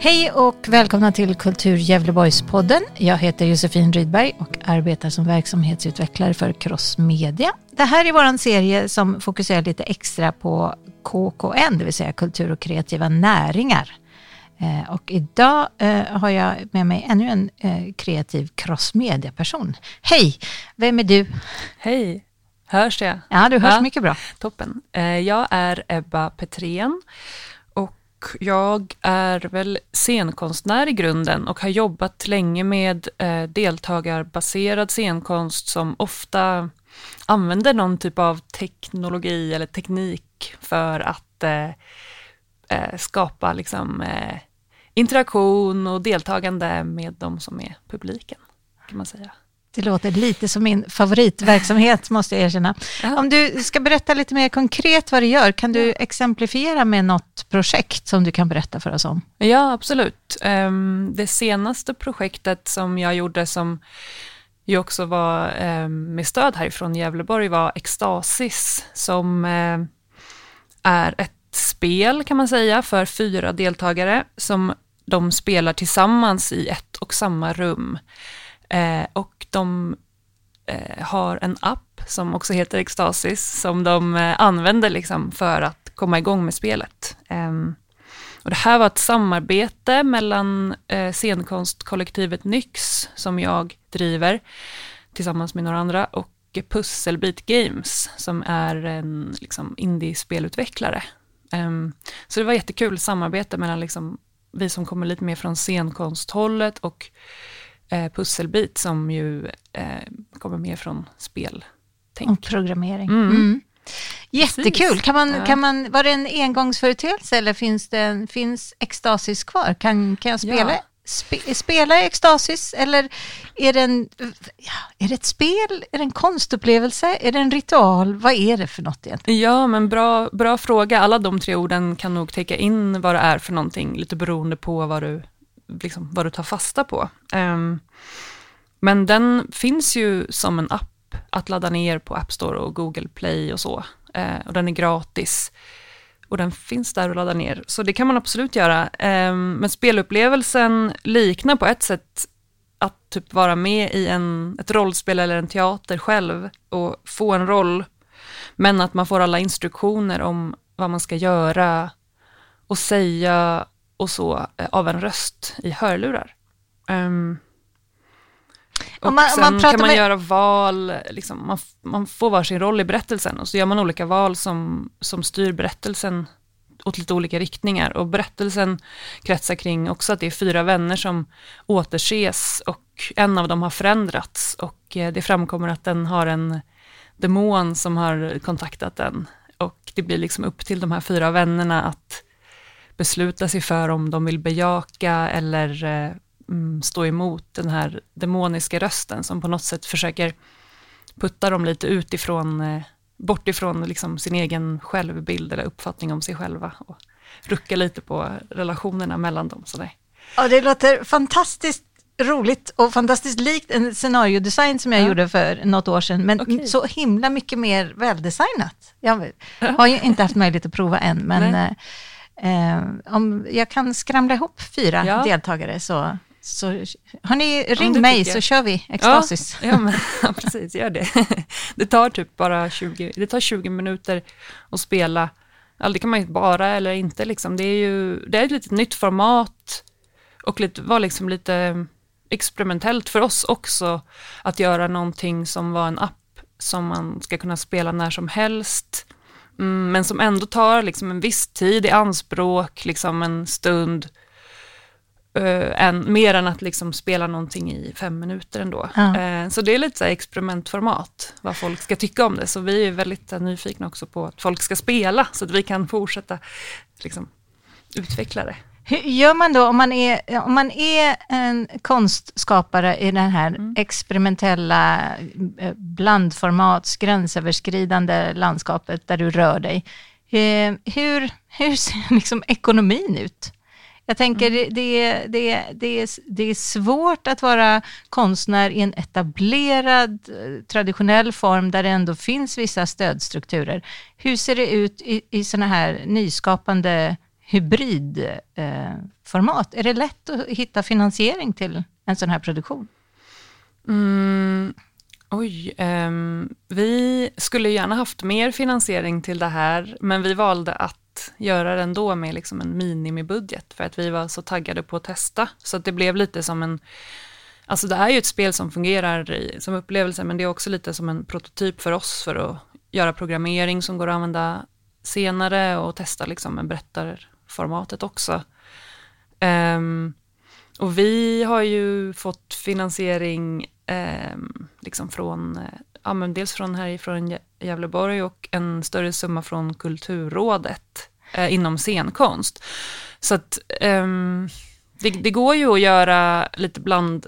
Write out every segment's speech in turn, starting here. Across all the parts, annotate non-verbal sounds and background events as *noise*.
Hej och välkomna till Kultur Gävleborgs-podden. Jag heter Josefin Rydberg och arbetar som verksamhetsutvecklare för Crossmedia. Det här är vår serie som fokuserar lite extra på KKN, det vill säga kultur och kreativa näringar. Eh, och idag eh, har jag med mig ännu en eh, kreativ crossmedia-person. Hej, vem är du? Hej, hörs jag? Ja, du hörs Ja. mycket bra. Toppen. Jag är Ebba Petrén jag är väl scenkonstnär i grunden och har jobbat länge med eh, deltagarbaserad scenkonst som ofta använder någon typ av teknologi eller teknik för att eh, eh, skapa liksom, eh, interaktion och deltagande med de som är publiken, kan man säga. Det låter lite som min favoritverksamhet, måste jag erkänna. Ja. Om du ska berätta lite mer konkret vad du gör, kan du exemplifiera med något projekt som du kan berätta för oss om? Ja, absolut. Ehm, Det senaste projektet som jag gjorde som ju också var ehm, med stöd härifrån Gävleborg var Extasis som eh, är ett spel kan man säga för fyra deltagare som de spelar tillsammans i ett och samma rum. Eh, Och de eh, har en app som också heter Extasis som de eh, använder liksom för att komma igång med spelet. Ehm, och det här var ett samarbete mellan eh, scenkonstkollektivet Nyx, som jag driver tillsammans med några andra, och Pusselbit Games, som är en liksom, indie-spelutvecklare. Ehm, så det var jättekul samarbete mellan liksom, vi som kommer lite mer från scenkonsthållet och eh, Pusselbit som ju eh, kommer mer från speltänk. Om programmering. Mm. Mm. Jättekul. Precis. Kan man, Ja. kan man, var det en engångsföreteelse eller finns, det en, finns Extasis kvar? Kan, kan jag spela, Ja. spe, spela Extasis eller är det, en, är det ett spel? Är det en konstupplevelse? Är det en ritual? Vad är det för något egentligen? Ja, men bra, bra fråga. Alla de tre orden kan nog täcka in vad det är för någonting, lite beroende på vad du, liksom, vad du tar fasta på. Um, men den finns ju som en app att ladda ner på App Store och Google Play och så. Uh, och den är gratis. Och den finns där att ladda ner, så det kan man absolut göra. Um, men spelupplevelsen liknar på ett sätt att typ vara med i en, ett rollspel eller en teater själv och få en roll men att man får alla instruktioner om vad man ska göra och säga och så eh, av en röst i hörlurar. Ehm, och Om man- sen man kan man med- göra val, liksom, man, man får varsin roll i berättelsen och så gör man olika val som, som styr berättelsen åt lite olika riktningar. Och berättelsen kretsar kring också att det är fyra vänner som återses och en av dem har förändrats och eh, det framkommer att den har en demon som har kontaktat den. Och det blir liksom upp till de här fyra vännerna att besluta sig för om de vill bejaka eller eh, mm, stå emot den här demoniska rösten som på något sätt försöker putta dem lite utifrån, eh, bort ifrån liksom sin egen självbild eller uppfattning om sig själva och rucka lite på relationerna mellan dem. Sådär. Ja, det låter fantastiskt roligt och fantastiskt likt en scenariodesign som jag Ja. gjorde för något år sedan, men Okej. så himla mycket mer väldesignat. Jag har ju inte haft möjlighet att prova än, men Nej. Eh, om jag kan skramla ihop fyra Ja. deltagare så, så har ni, det ring mig tycker så kör vi Extasis. Ja, *laughs* ja, men, ja, precis, gör det. *laughs* Det tar typ bara 20, det tar 20 minuter att spela. Ja, det kan man ju bara eller inte liksom. Det är ju, det är ett litet nytt format och lite, var liksom lite experimentellt för oss också att göra någonting som var en app som man ska kunna spela när som helst. Mm, men som ändå tar liksom en viss tid i anspråk, liksom en stund. Uh, än, mer än att liksom spela någonting i fem minuter ändå. Ja. Eh, så det är lite experimentformat, vad folk ska tycka om det. Så vi är väldigt eh, nyfikna också på att folk ska spela, så att vi kan fortsätta liksom, utveckla det. Hur gör man då om man är, om man är en konstskapare i det här Mm. experimentella eh, blandformats gränsöverskridande landskapet där du rör dig? Eh, Hur, hur ser *laughs* liksom ekonomin ut? Jag tänker Mm. det, det, det, det, är, det är svårt att vara konstnär i en etablerad eh, traditionell form där det ändå finns vissa stödstrukturer. Hur ser det ut i, i sådana här nyskapande hybridformat. Eh, är det lätt att hitta finansiering till en sån här produktion? Mm, oj, um, vi skulle gärna haft mer finansiering till det här, men vi valde att göra det ändå med liksom en minimibudget, för att vi var så taggade på att testa. Så att det blev lite som en Alltså det är ju ett spel som fungerar i, som upplevelse, men det är också lite som en prototyp för oss för att göra programmering som går att använda senare och testa liksom en berättarformatet också. Um, och vi har ju fått finansiering um, liksom från, ja, men dels från härifrån Gävleborg och en större summa från Kulturrådet uh, inom scenkonst. Så att um, det, det, går ju att göra lite bland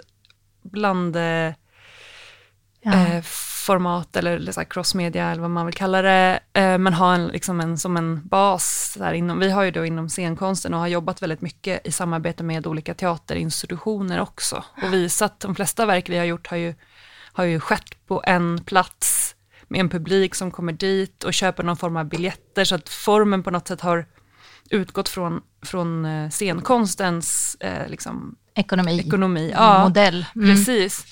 bland eh, ja. eh, format eller, så crossmedia eller vad man vill kalla det, eh, men ha en, liksom en, som en bas. Där inom, vi har ju då inom scenkonsten och har jobbat väldigt mycket i samarbete med olika teaterinstitutioner också och visat, de flesta verk vi har gjort har ju, har ju skett på en plats med en publik som kommer dit och köper någon form av biljetter så att formen på något sätt har utgått från, från eh, scenkonstens eh, liksom, ekonomi, ekonomi. Ja, modell. Mm. Precis.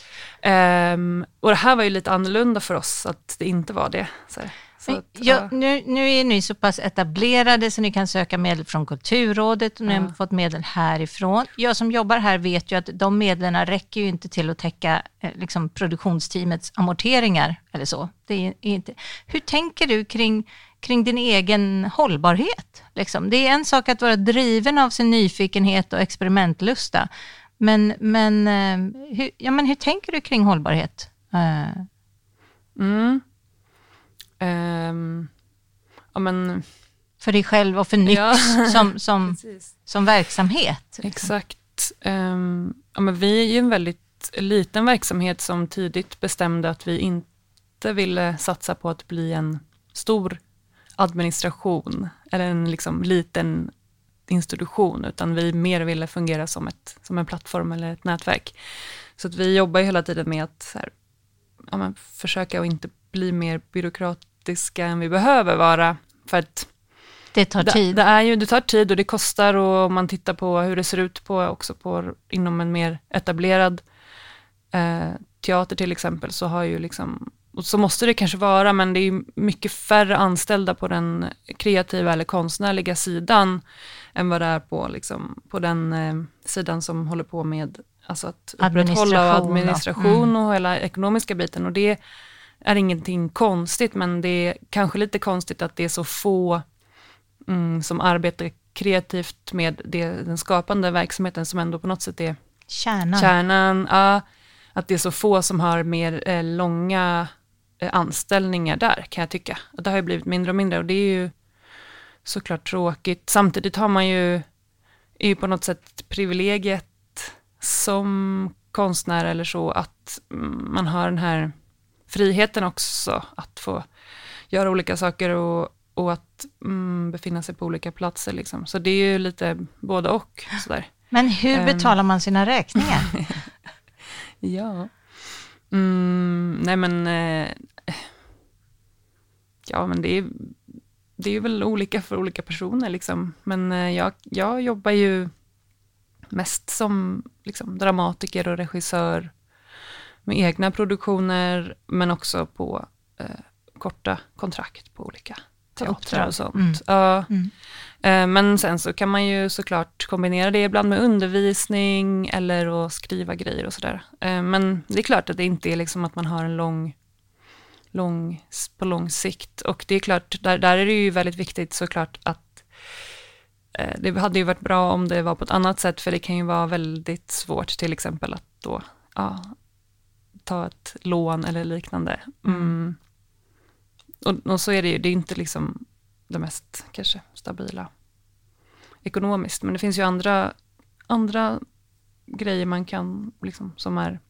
Um, och det här var ju lite annorlunda för oss, att det inte var det. Så, så att, ja, nu, nu är ni så pass etablerade så ni kan söka medel från Kulturrådet och ni ja. har fått medel härifrån. Jag som jobbar här vet ju att de medlen räcker ju inte till att täcka eh, liksom, produktionsteamets amorteringar eller så. Det är inte. Hur tänker du kring kring din egen hållbarhet. Liksom. Det är en sak att vara driven av sin nyfikenhet och experimentlusta, men, men, eh, hur, ja, men hur tänker du kring hållbarhet? Uh. Mm. Um, ja, men... För dig själv och för Nyx ja. *laughs* som, som, som verksamhet? Liksom. Exakt. Um, ja, men vi är ju en väldigt liten verksamhet som tidigt bestämde att vi inte ville satsa på att bli en stor administration eller en liksom liten institution, utan vi mer ville fungera som, ett, som en plattform eller ett nätverk. Så att vi jobbar ju hela tiden med att här, ja, försöka att inte bli mer byråkratiska än vi behöver vara, för att det tar tid. Det, det, är ju, det tar tid och det kostar och om man tittar på hur det ser ut på, också på, inom en mer etablerad eh, teater till exempel, så har ju liksom och så måste det kanske vara, men det är mycket färre anställda på den kreativa eller konstnärliga sidan än vad det är på, liksom, på den eh, sidan som håller på med alltså att upprätthålla administration mm. och hela ekonomiska biten. Och det är ingenting konstigt, men det är kanske lite konstigt att det är så få mm, som arbetar kreativt med det, den skapande verksamheten som ändå på något sätt är kärnan. kärnan ja, att det är så få som har mer eh, långa anställningar där, kan jag tycka. Och det har ju blivit mindre och mindre och det är ju såklart tråkigt. Samtidigt har man ju, är ju på något sätt privilegiet som konstnär eller så, att man har den här friheten också, att få göra olika saker och, och att mm, befinna sig på olika platser. Liksom. Så det är ju lite både och. Sådär. Men hur ehm. betalar man sina räkningar? *laughs* ja, Mm, nej men, eh, ja men det är, det är väl olika för olika personer liksom. Men eh, jag, jag jobbar ju mest som liksom, dramatiker och regissör med egna produktioner, men också på eh, korta kontrakt på olika teatrar och sånt. Mm. Ja. Mm. Eh, men sen så kan man ju såklart kombinera det ibland med undervisning eller att skriva grejer och sådär. Eh, men det är klart att det inte är liksom att man har en lång, lång, på lång sikt. Och det är klart, där, där är det ju väldigt viktigt såklart att eh, det hade ju varit bra om det var på ett annat sätt, för det kan ju vara väldigt svårt till exempel att då ja, ta ett lån eller liknande. Mm. Och, och, så är det ju, det är inte liksom det mest kanske stabila ekonomiskt, men det finns ju andra, andra grejer man kan, liksom, som är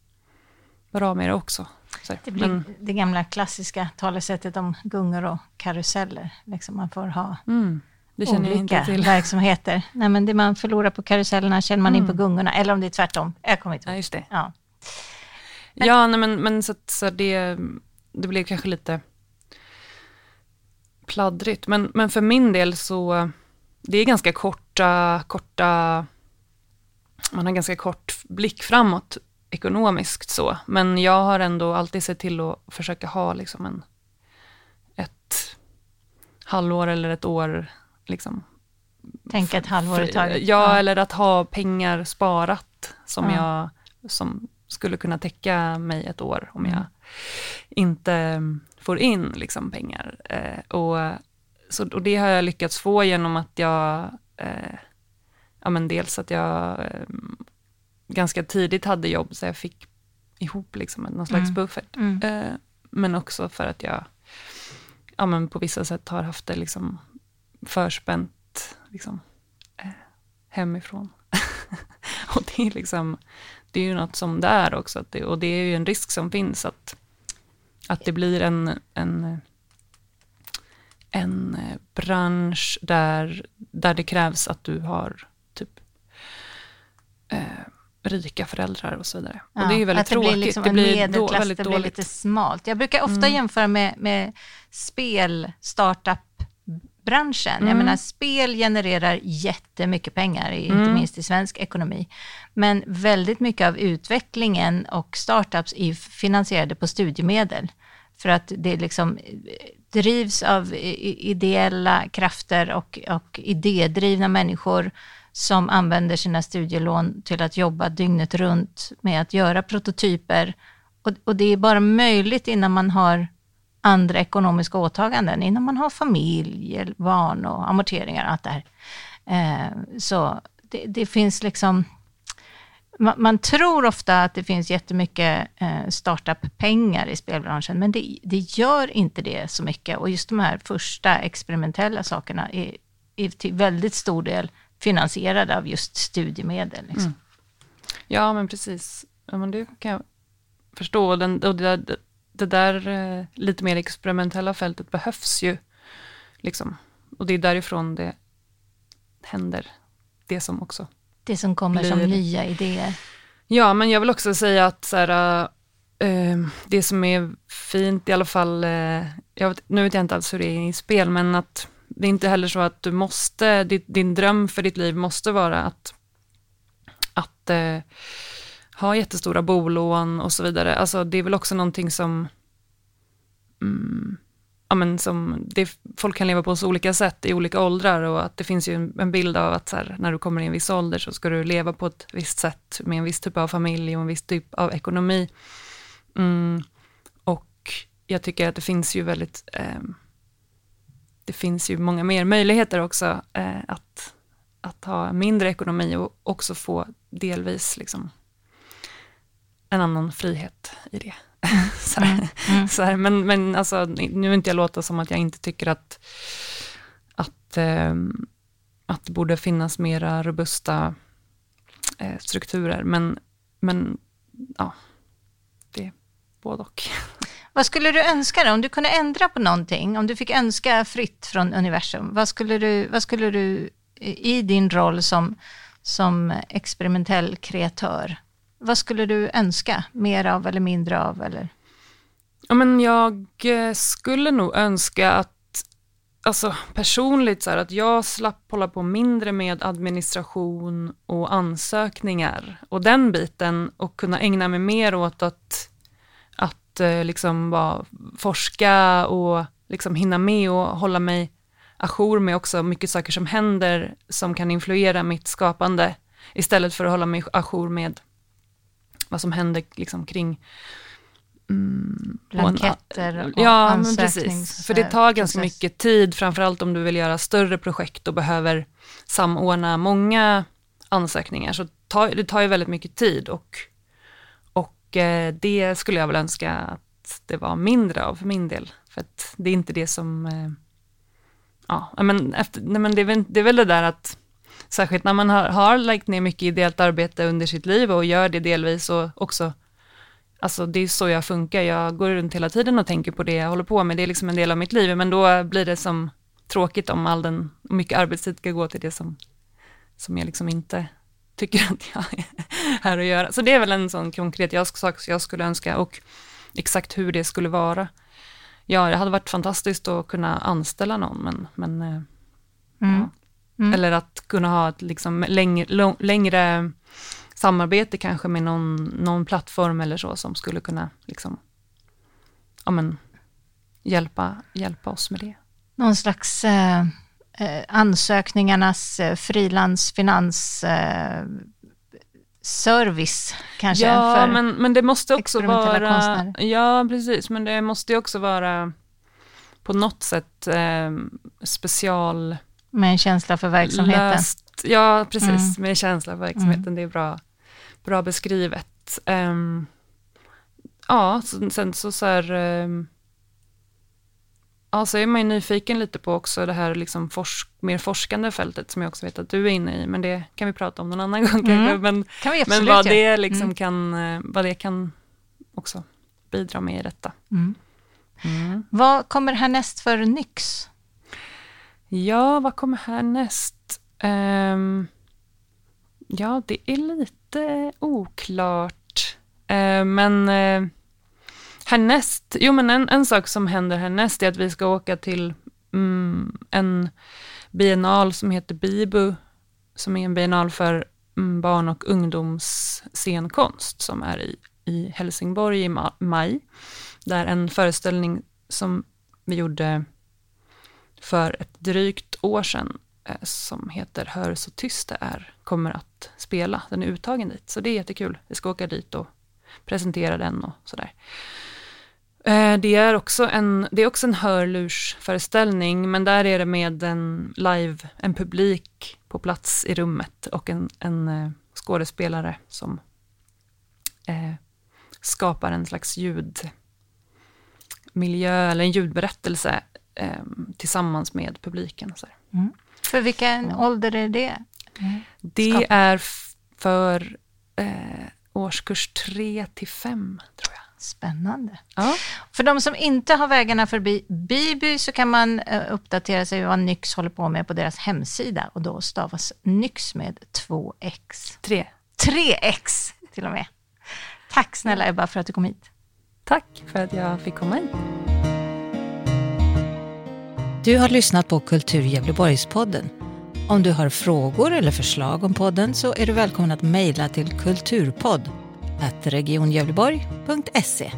bra med det också. Så, det blir men, det gamla klassiska talesättet om gungor och karuseller. Liksom man får ha mm, olika *laughs* verksamheter. Nej, men det man förlorar på karusellerna känner man mm. in på mm. gungorna, eller om det är tvärtom. Jag kommer inte ihåg. Ja, just det. Ja, men, ja nej, men, men så, så det, det blev kanske lite pladdrigt. Men, men för min del så, det är ganska kort korta, korta, man har ganska kort blick framåt ekonomiskt så. Men jag har ändå alltid sett till att försöka ha liksom en, ett halvår eller ett år liksom. Tänka ett halvår i taget. Ja, eller att ha pengar sparat som ja. jag, som skulle kunna täcka mig ett år om jag mm. inte får in liksom pengar. Eh, och, så, och det har jag lyckats få genom att jag, eh, ja men dels att jag eh, ganska tidigt hade jobb så jag fick ihop liksom någon slags mm. buffert. Mm. Eh, men också för att jag ja, men på vissa sätt har haft det liksom förspänt liksom, eh, hemifrån. *laughs* och det är liksom, det är ju något som det är också, det, och det är ju en risk som finns att, att det blir en, en, en bransch där, där det krävs att du har typ eh, rika föräldrar och så vidare. Ja, och det är ju väldigt tråkigt. Det blir liksom det blir medelklass, då, det blir lite smalt. Jag brukar ofta mm. jämföra med, med spel, startup branschen. Mm. Jag menar, spel genererar jättemycket pengar, mm. inte minst i svensk ekonomi. Men väldigt mycket av utvecklingen och startups är finansierade på studiemedel. För att det liksom drivs av ideella krafter och, och idédrivna människor som använder sina studielån till att jobba dygnet runt med att göra prototyper. Och, och det är bara möjligt innan man har andra ekonomiska åtaganden, innan man har familj, barn och amorteringar och allt det här. Eh, så det, det, finns liksom, man, man, tror ofta att det finns jättemycket eh, startup-pengar i spelbranschen, men det, det, gör inte det så mycket. Och just de här första experimentella sakerna är, är till väldigt stor del finansierade av just studiemedel. Liksom. Mm. Ja, men precis. Ja, men det kan jag förstå. Den, och det, det där eh, lite mer experimentella fältet behövs ju. Liksom. Och det är därifrån det händer. Det som också Det som kommer blir... som nya idéer. Ja, men jag vill också säga att så här, uh, det som är fint i alla fall, uh, jag vet, nu vet jag inte alls hur det är i spel, men att det är inte heller så att du måste, din, din dröm för ditt liv måste vara att, att eh, ha jättestora bolån och så vidare. Alltså det är väl också någonting som, mm, ja men som, det, folk kan leva på så olika sätt i olika åldrar och att det finns ju en, en bild av att så här, när du kommer i en viss ålder så ska du leva på ett visst sätt med en viss typ av familj och en viss typ av ekonomi. Mm, och jag tycker att det finns ju väldigt eh, det finns ju många mer möjligheter också eh, att, att ha mindre ekonomi och också få delvis liksom en annan frihet i det. *laughs* så här, mm. Mm. Så här, men, men alltså, nu vill inte jag låta som att jag inte tycker att, att, eh, att det borde finnas mera robusta eh, strukturer, men, men ja, det är både och. *laughs* Vad skulle du önska då? Om du kunde ändra på någonting, om du fick önska fritt från universum, vad skulle du, vad skulle du i din roll som, som experimentell kreatör, vad skulle du önska mer av eller mindre av? Eller? Ja, men jag eh, skulle nog önska att, alltså personligt så här, att jag slapp hålla på mindre med administration och ansökningar och den biten och kunna ägna mig mer åt att att eh, liksom bara forska och liksom hinna med och hålla mig ajour med också mycket saker som händer som kan influera mitt skapande istället för att hålla mig ajour med vad som händer liksom kring mm, Blanketter och Ja, men precis. För det tar ganska process. mycket tid, framförallt om du vill göra större projekt och behöver samordna många ansökningar. Så tar, det tar ju väldigt mycket tid och och eh, det skulle jag väl önska att det var mindre av för min del. För att det är inte det som, eh, ja, men, efter, nej, men det, är väl, det är väl det där att, särskilt när man har, har lagt ner mycket ideellt arbete under sitt liv och gör det delvis och också, alltså det är så jag funkar, jag går runt hela tiden och tänker på det jag håller på med, det är liksom en del av mitt liv, men då blir det som tråkigt om all den, mycket arbetstid ska gå till det som, som jag liksom inte tycker *laughs* att jag är här att göra. Så det är väl en sån konkret sak jag skulle önska och exakt hur det skulle vara. Ja, det hade varit fantastiskt att kunna anställa någon, men, men eh, mm. ja. Mm. Eller att kunna ha ett liksom längre, längre samarbete kanske med någon, någon plattform eller så som skulle kunna liksom, ja, men, hjälpa, hjälpa oss med det. Någon slags eh, eh ansökningarnas eh, frilansfinans eh, service kanske? Ja, men, men det måste också vara... Konstnärer. Ja, precis, men det måste ju också vara på något sätt eh, special... Med en känsla för verksamheten? Löst, ja, precis, mm. med en känsla för verksamheten, mm. det är bra, bra beskrivet. Um, ja, sen så, så här... Um, Ja, så är man ju nyfiken lite på också det här liksom forsk mer forskande fältet som jag också vet att du är inne i, men det kan vi prata om någon annan gång mm. Men, men vad, det liksom mm. kan, eh, vad det kan också bidra med i detta. Mm. mm. Vad kommer härnäst för Nyx? Ja, vad kommer härnäst? Um, ja, det är lite oklart, uh, men uh, Härnäst, jo men en, en sak som händer härnäst är att vi ska åka till um, en biennal som heter Bibu, som är en biennal för um, barn och ungdomsscenkonst som är i, i Helsingborg i maj. Där en föreställning som vi gjorde för ett drygt år sedan eh, som heter Hör så tyst det är, kommer att spela. Den är uttagen dit, så det är jättekul. Vi ska åka dit och presentera den och sådär. Eh, det är också en, det är också en hörlursföreställning, men där är det med en live, en publik på plats i rummet och en, en eh, skådespelare som eh, skapar en slags ljudmiljö eller en ljudberättelse eh, tillsammans med publiken. Så mm. För vilken ålder är det? Mm. Det är för eh, årskurs 3 till 5, tror jag. Spännande. Ja. För de som inte har vägarna förbi Biby så kan man uh, uppdatera sig vad Nyx håller på med på deras hemsida och då stavas Nyx med 2x. 3. 3x till och med. Tack snälla Ebba för att du kom hit. Tack för att jag fick komma hit. Du har lyssnat på Kultur Gävleborgspodden. Om du har frågor eller förslag om podden så är du välkommen att mejla till kulturpodd regiongävleborg.se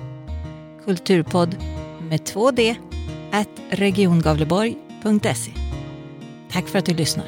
Kulturpodd med två d regiongavleborg.se Tack för att du lyssnar.